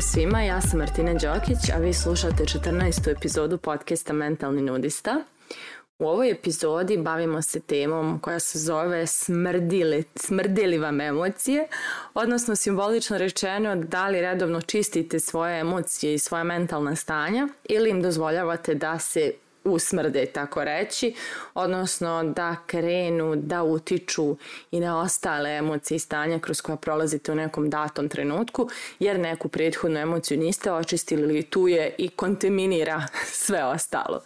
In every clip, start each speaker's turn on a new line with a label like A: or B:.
A: Pozdrav svima, ja sam Martina Đokić, a vi slušate 14. epizodu podcasta Mentalni nudista. U ovoj epizodi bavimo se temom koja se zove smrdili, smrdili vam emocije, odnosno simbolično rečeno da li redovno čistite svoje emocije i svoje mentalna stanja ili im dozvoljavate da se usmrde, tako reći, odnosno da krenu da utiču i na ostale emocije i stanja kroz koja prolazite u nekom datom trenutku, jer neku prethodnu emociju niste očistili ili tu je i kontaminira sve ostalo.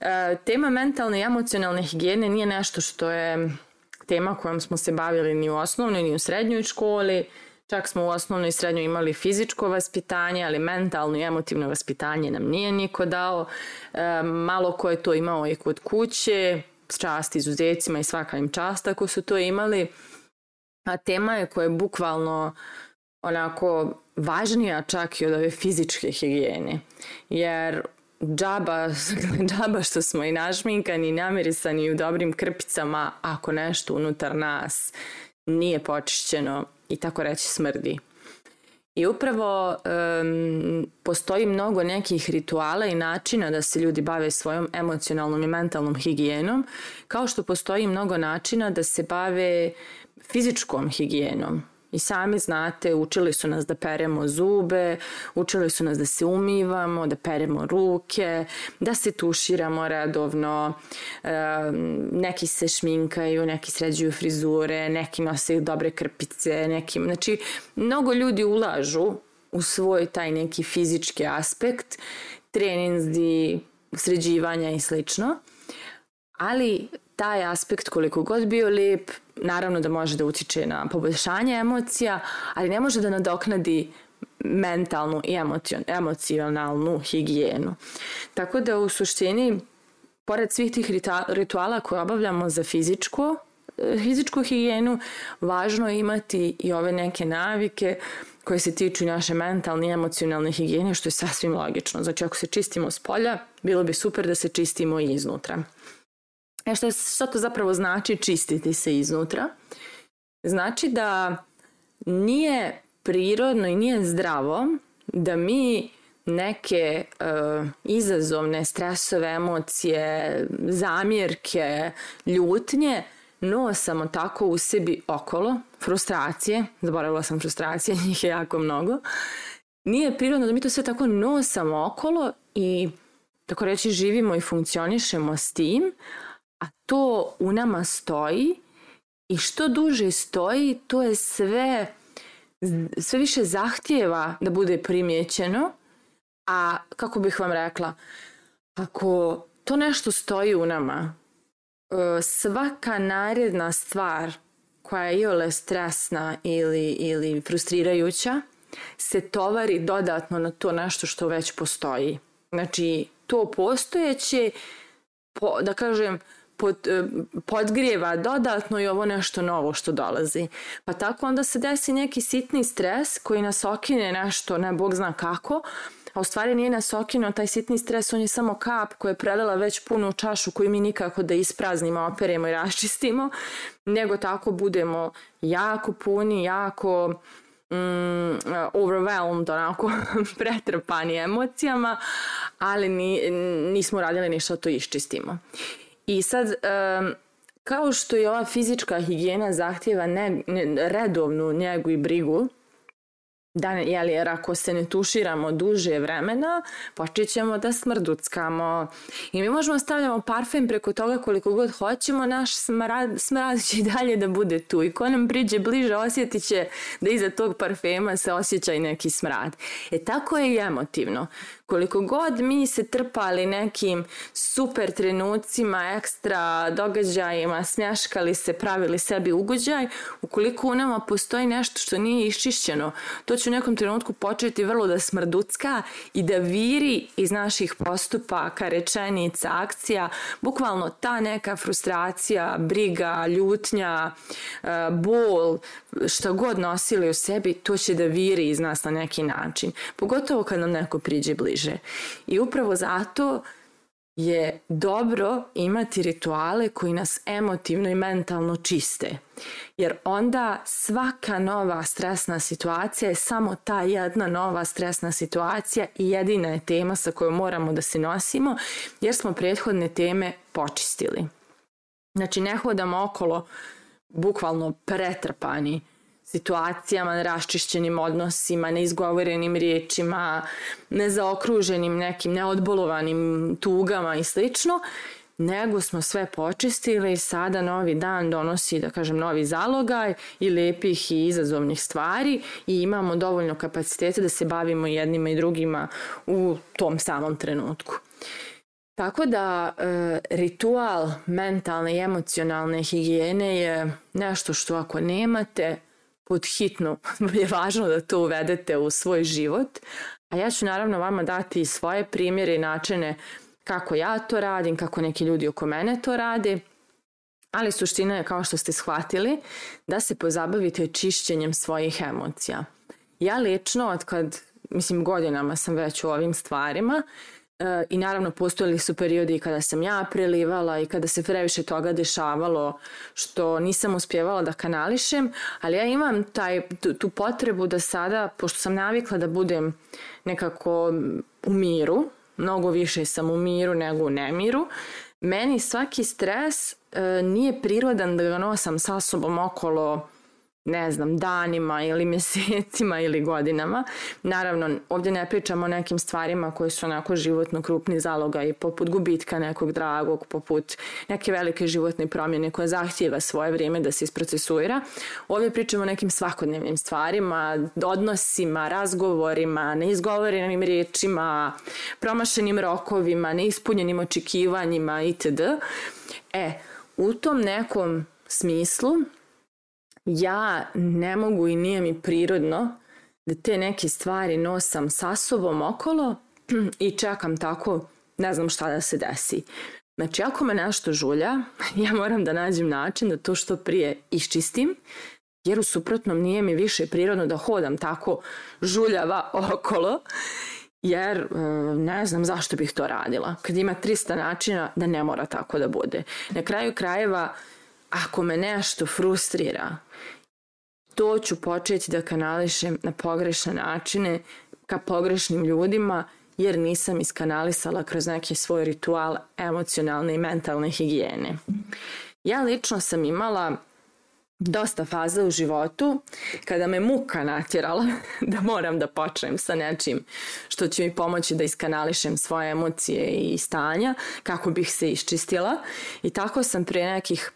A: E, tema mentalne i emocionalne higijene nije nešto što je tema kojom smo se bavili ni u osnovnoj ni u srednjoj školi, Čak smo u osnovnoj i srednjoj imali fizičko vaspitanje, ali mentalno i emotivno vaspitanje nam nije niko dao. E, malo ko je to imao i kod kuće, čast izuzecima i svaka im čast ako su to imali. A tema je koja je bukvalno onako važnija čak i od ove fizičke higijene. Jer džaba, džaba što smo i našminkani i namirisani u dobrim krpicama ako nešto unutar nas nije počišćeno i tako reći smrdi. I upravo um, postoji mnogo nekih rituala i načina da se ljudi bave svojom emocionalnom i mentalnom higijenom, kao što postoji mnogo načina da se bave fizičkom higijenom. I sami znate, učili su nas da peremo zube, učili su nas da se umivamo, da peremo ruke, da se tuširamo redovno, neki se šminkaju, neki sređuju frizure, neki nose dobre krpice, neki, znači mnogo ljudi ulažu u svoj taj neki fizički aspekt, treninzi, sređivanja i slično. Ali taj aspekt koliko god bio lep, naravno da može da utiče na poboljšanje emocija, ali ne može da nadoknadi mentalnu i emocionalnu higijenu. Tako da u suštini, pored svih tih rituala koje obavljamo za fizičko, e, fizičku higijenu, važno je imati i ove neke navike koje se tiču naše mentalne i emocionalne higijene, što je sasvim logično. Znači, ako se čistimo s polja, bilo bi super da se čistimo i iznutra. E što, što to zapravo znači čistiti se iznutra? Znači da nije prirodno i nije zdravo da mi neke uh, izazovne stresove, emocije, zamjerke, ljutnje nosamo tako u sebi okolo, frustracije, zaboravila sam frustracije, njih je jako mnogo. Nije prirodno da mi to sve tako nosamo okolo i tako reći živimo i funkcionišemo s tim, a to u nama stoji i što duže stoji, to je sve sve više zahtjeva da bude primjećeno, a kako bih vam rekla, ako to nešto stoji u nama, e, svaka naredna stvar koja je iole stresna ili, ili frustrirajuća se tovari dodatno na to nešto što već postoji. Znači, to postojeće, po, da kažem, pod, e, podgrijeva dodatno i ovo nešto novo što dolazi. Pa tako onda se desi neki sitni stres koji nas okine nešto, ne bog zna kako, a u stvari nije nas okinuo taj sitni stres, on je samo kap koja je prelila već punu čašu koju mi nikako da ispraznimo, operemo i raščistimo, nego tako budemo jako puni, jako mm, overwhelmed, onako pretrpani emocijama, ali ni, nismo radili ništa da to iščistimo. I sad, um, kao što je ova fizička higijena zahtjeva ne, ne, redovnu njegu i brigu, da, jeli, jer ako se ne tuširamo duže vremena, počet ćemo da smrduckamo. I mi možemo da stavljamo parfem preko toga koliko god hoćemo, naš smrad, smrad će i dalje da bude tu. I ko nam priđe bliže osjetit će da iza tog parfema se osjeća i neki smrad. E tako je i emotivno. Koliko god mi se trpali nekim super trenucima, ekstra događajima, smjaškali se, pravili sebi ugođaj, ukoliko u nama postoji nešto što nije iščišćeno, to će u nekom trenutku početi vrlo da smrducka i da viri iz naših postupaka, rečenica, akcija, bukvalno ta neka frustracija, briga, ljutnja, e, bol, šta god nosili u sebi, to će da viri iz nas na neki način. Pogotovo kad nam neko priđe bliže bliže. I upravo zato je dobro imati rituale koji nas emotivno i mentalno čiste. Jer onda svaka nova stresna situacija je samo ta jedna nova stresna situacija i jedina je tema sa kojom moramo da se nosimo jer smo prethodne teme počistili. Znači ne hodamo okolo bukvalno pretrpani situacijama, raščišćenim odnosima, neizgovorenim riječima, nezaokruženim nekim neodbolovanim tugama i slično, nego smo sve počistili i sada novi dan donosi, da kažem, novi zalogaj i lepih i izazovnih stvari i imamo dovoljno kapaciteta da se bavimo jednima i drugima u tom samom trenutku. Tako da e, ritual mentalne i emocionalne higijene je nešto što ako nemate, pod hitno je važno da to uvedete u svoj život. A ja ću naravno vama dati svoje primjere i načine kako ja to radim, kako neki ljudi oko mene to rade. Ali suština je, kao što ste shvatili, da se pozabavite čišćenjem svojih emocija. Ja lično, od kad, mislim, godinama sam već u ovim stvarima, E, I naravno postojali su periodi kada sam ja prelivala i kada se previše toga dešavalo što nisam uspjevala da kanališem, ali ja imam taj, tu, tu potrebu da sada, pošto sam navikla da budem nekako u miru, mnogo više sam u miru nego u nemiru, meni svaki stres e, nije prirodan da ga nosam sa sobom okolo ne znam, danima ili mjesecima ili godinama. Naravno, ovdje ne pričamo o nekim stvarima koje su onako životno krupni zaloga i poput gubitka nekog dragog, poput neke velike životne promjene koja zahtjeva svoje vrijeme da se isprocesuira. Ovdje pričamo o nekim svakodnevnim stvarima, odnosima, razgovorima, neizgovorenim riječima, promašenim rokovima, neispunjenim očekivanjima itd. E, u tom nekom smislu ja ne mogu i nije mi prirodno da te neke stvari nosam sa sobom okolo i čekam tako, ne znam šta da se desi. Znači, ako me nešto žulja, ja moram da nađem način da to što prije iščistim, jer u suprotnom nije mi više prirodno da hodam tako žuljava okolo, jer e, ne znam zašto bih to radila. Kad ima 300 načina da ne mora tako da bude. Na kraju krajeva, ako me nešto frustrira, to ću početi da kanališem na pogrešne načine ka pogrešnim ljudima jer nisam iskanalisala kroz neki svoj ritual emocionalne i mentalne higijene. Ja lično sam imala dosta faza u životu kada me muka natjerala da moram da počnem sa nečim što će mi pomoći da iskanališem svoje emocije i stanja kako bih se iščistila i tako sam pre nekih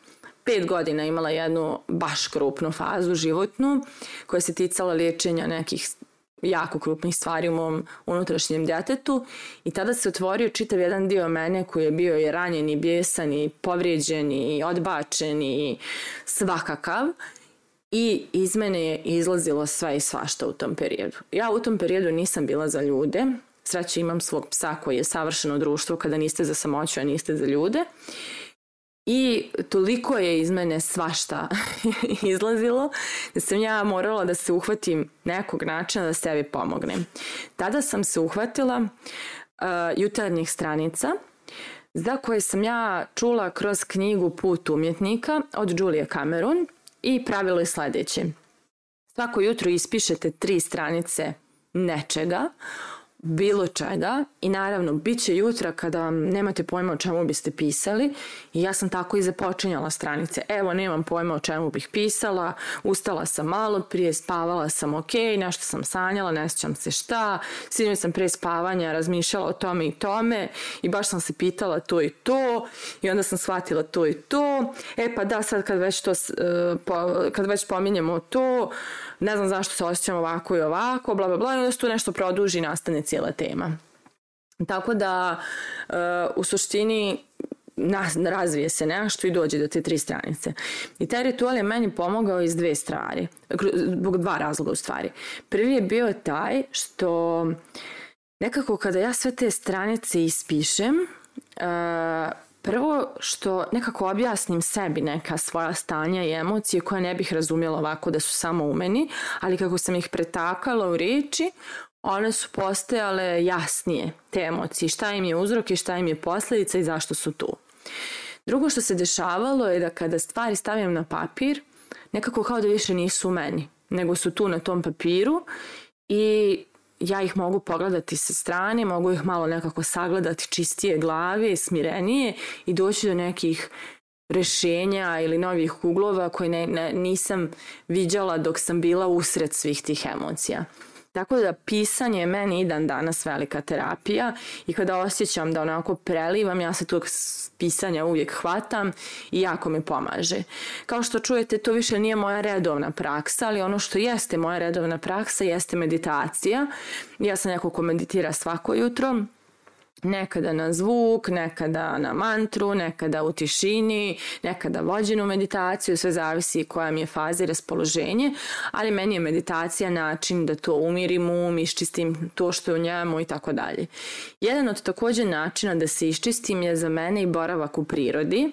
A: pet godina imala jednu baš krupnu fazu životnu koja se ticala liječenja nekih jako krupnih stvari u mom unutrašnjem djetetu i tada se otvorio čitav jedan dio mene koji je bio i ranjen i bjesan i povrijeđen i odbačen i svakakav i iz mene je izlazilo sve i svašta u tom periodu. Ja u tom periodu nisam bila za ljude, sreće imam svog psa koji je savršeno društvo kada niste za samoću, a niste za ljude I toliko je iz mene svašta izlazilo da sam ja morala da se uhvatim nekog načina da sebi pomognem. Tada sam se uhvatila uh, jutarnjih stranica za koje sam ja čula kroz knjigu Put umjetnika od Julia Cameron i pravilo je sledeće. Svako jutro ispišete tri stranice nečega, bilo čega i naravno bit će jutra kada nemate pojma o čemu biste pisali i ja sam tako i započinjala stranice. Evo, nemam pojma o čemu bih pisala, ustala sam malo prije, spavala sam ok, nešto sam sanjala, ne sjećam se šta, sinoć sam pre spavanja razmišljala o tome i tome i baš sam se pitala to i to i onda sam shvatila to i to. E pa da, sad kad već, to, uh, kad već pominjemo to, ne znam zašto se osjećam ovako i ovako, bla bla bla, i onda se tu nešto produži i nastane cijela tema. Tako da uh, u suštini nas, razvije se nešto i dođe do te tri stranice. I taj ritual je meni pomogao iz dve stvari, zbog dva razloga u stvari. Prvi je bio taj što nekako kada ja sve te stranice ispišem, uh, Prvo što nekako objasnim sebi neka svoja stanja i emocije koje ne bih razumjela ovako da su samo u meni, ali kako sam ih pretakala u riječi, one su postojale jasnije, te emocije, šta im je uzrok i šta im je posledica i zašto su tu. Drugo što se dešavalo je da kada stvari stavim na papir, nekako kao da više nisu u meni, nego su tu na tom papiru i ja ih mogu pogledati sa strane, mogu ih malo nekako sagledati čistije glave, smirenije i doći do nekih rešenja ili novih uglova koje ne, ne, nisam viđala dok sam bila usred svih tih emocija. Tako da pisanje je meni i dan danas velika terapija i kada osjećam da onako prelivam, ja se tog pisanja uvijek hvatam i jako mi pomaže. Kao što čujete, to više nije moja redovna praksa, ali ono što jeste moja redovna praksa jeste meditacija. Ja sam neko ko meditira svako jutro, nekada na zvuk, nekada na mantru, nekada u tišini, nekada vođenu meditaciju, sve zavisi koja mi je faza i raspoloženje, ali meni je meditacija način da to umirim um, iščistim to što je u njemu i tako dalje. Jedan od takođe načina da se iščistim je za mene i boravak u prirodi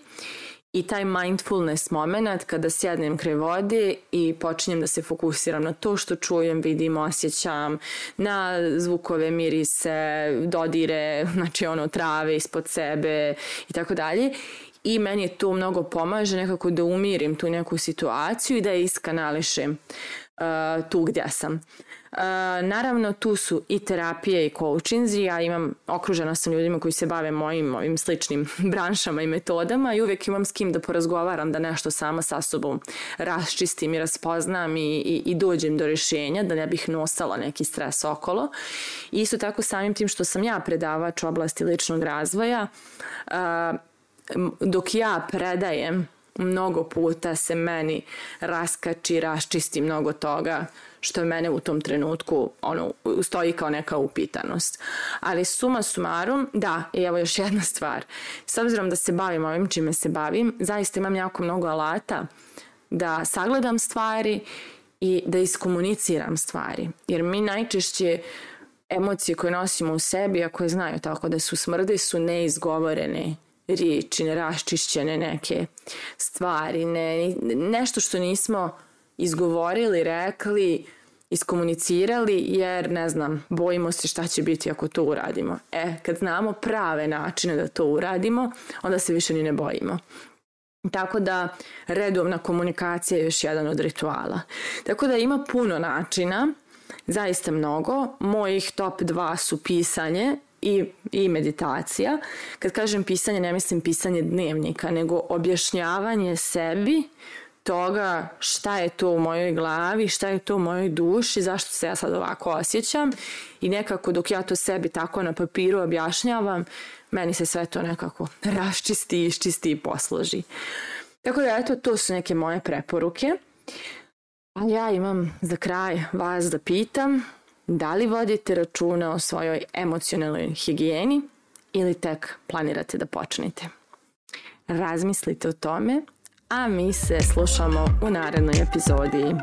A: i taj mindfulness moment kada sjednem kraj vode i počinjem da se fokusiram na to što čujem, vidim, osjećam, na zvukove, mirise, dodire, znači ono trave ispod sebe i tako dalje. I meni to mnogo pomaže nekako da umirim tu neku situaciju i da je iskanališem tu gdje sam. Uh, naravno tu su i terapije i coachinzi, ja imam, okružena sam ljudima koji se bave mojim ovim sličnim branšama i metodama i uvijek imam s kim da porazgovaram da nešto sama sa sobom raščistim i raspoznam i, i, i dođem do rješenja da ne bih nosala neki stres okolo. Isto tako samim tim što sam ja predavač u oblasti ličnog razvoja, uh, dok ja predajem mnogo puta se meni raskači, raščisti mnogo toga što mene u tom trenutku ono, stoji kao neka upitanost. Ali suma sumarum, da, i evo još jedna stvar. S obzirom da se bavim ovim čime se bavim, zaista imam jako mnogo alata da sagledam stvari i da iskomuniciram stvari. Jer mi najčešće emocije koje nosimo u sebi, a koje znaju tako da su smrde, su neizgovorene riječi, neraščišćene neke stvari, ne, nešto što nismo izgovorili, rekli, iskomunicirali jer ne znam, bojimo se šta će biti ako to uradimo. E, kad znamo prave načine da to uradimo, onda se više ni ne bojimo. Tako da redovna komunikacija je još jedan od rituala. Tako da ima puno načina, zaista mnogo. Mojih top 2 su pisanje i, i meditacija. Kad kažem pisanje, ne mislim pisanje dnevnika, nego objašnjavanje sebi toga šta je to u mojoj glavi, šta je to u mojoj duši, zašto se ja sad ovako osjećam i nekako dok ja to sebi tako na papiru objašnjavam, meni se sve to nekako raščisti, iščisti i posloži. Tako da eto, to su neke moje preporuke. A ja imam za kraj vas da pitam da li vodite računa o svojoj emocionalnoj higijeni ili tek planirate da počnete. Razmislite o tome a mi se slušamo u narednoj epizodi.